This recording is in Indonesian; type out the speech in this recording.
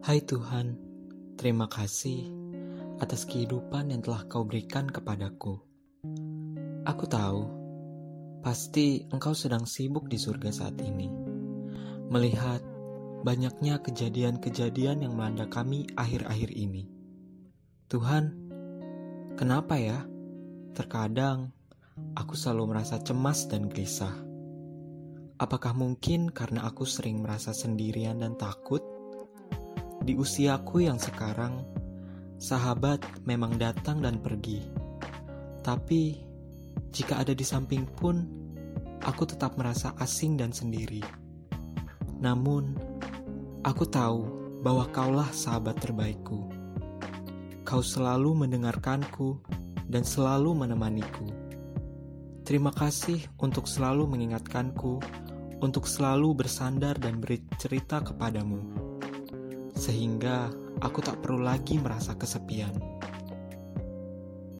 Hai Tuhan, terima kasih atas kehidupan yang telah Kau berikan kepadaku. Aku tahu, pasti Engkau sedang sibuk di surga saat ini, melihat banyaknya kejadian-kejadian yang melanda kami akhir-akhir ini. Tuhan, kenapa ya? Terkadang aku selalu merasa cemas dan gelisah. Apakah mungkin karena aku sering merasa sendirian dan takut? Di usiaku yang sekarang, sahabat memang datang dan pergi. Tapi, jika ada di samping pun, aku tetap merasa asing dan sendiri. Namun, aku tahu bahwa kaulah sahabat terbaikku. Kau selalu mendengarkanku dan selalu menemaniku. Terima kasih untuk selalu mengingatkanku untuk selalu bersandar dan bercerita kepadamu, sehingga aku tak perlu lagi merasa kesepian.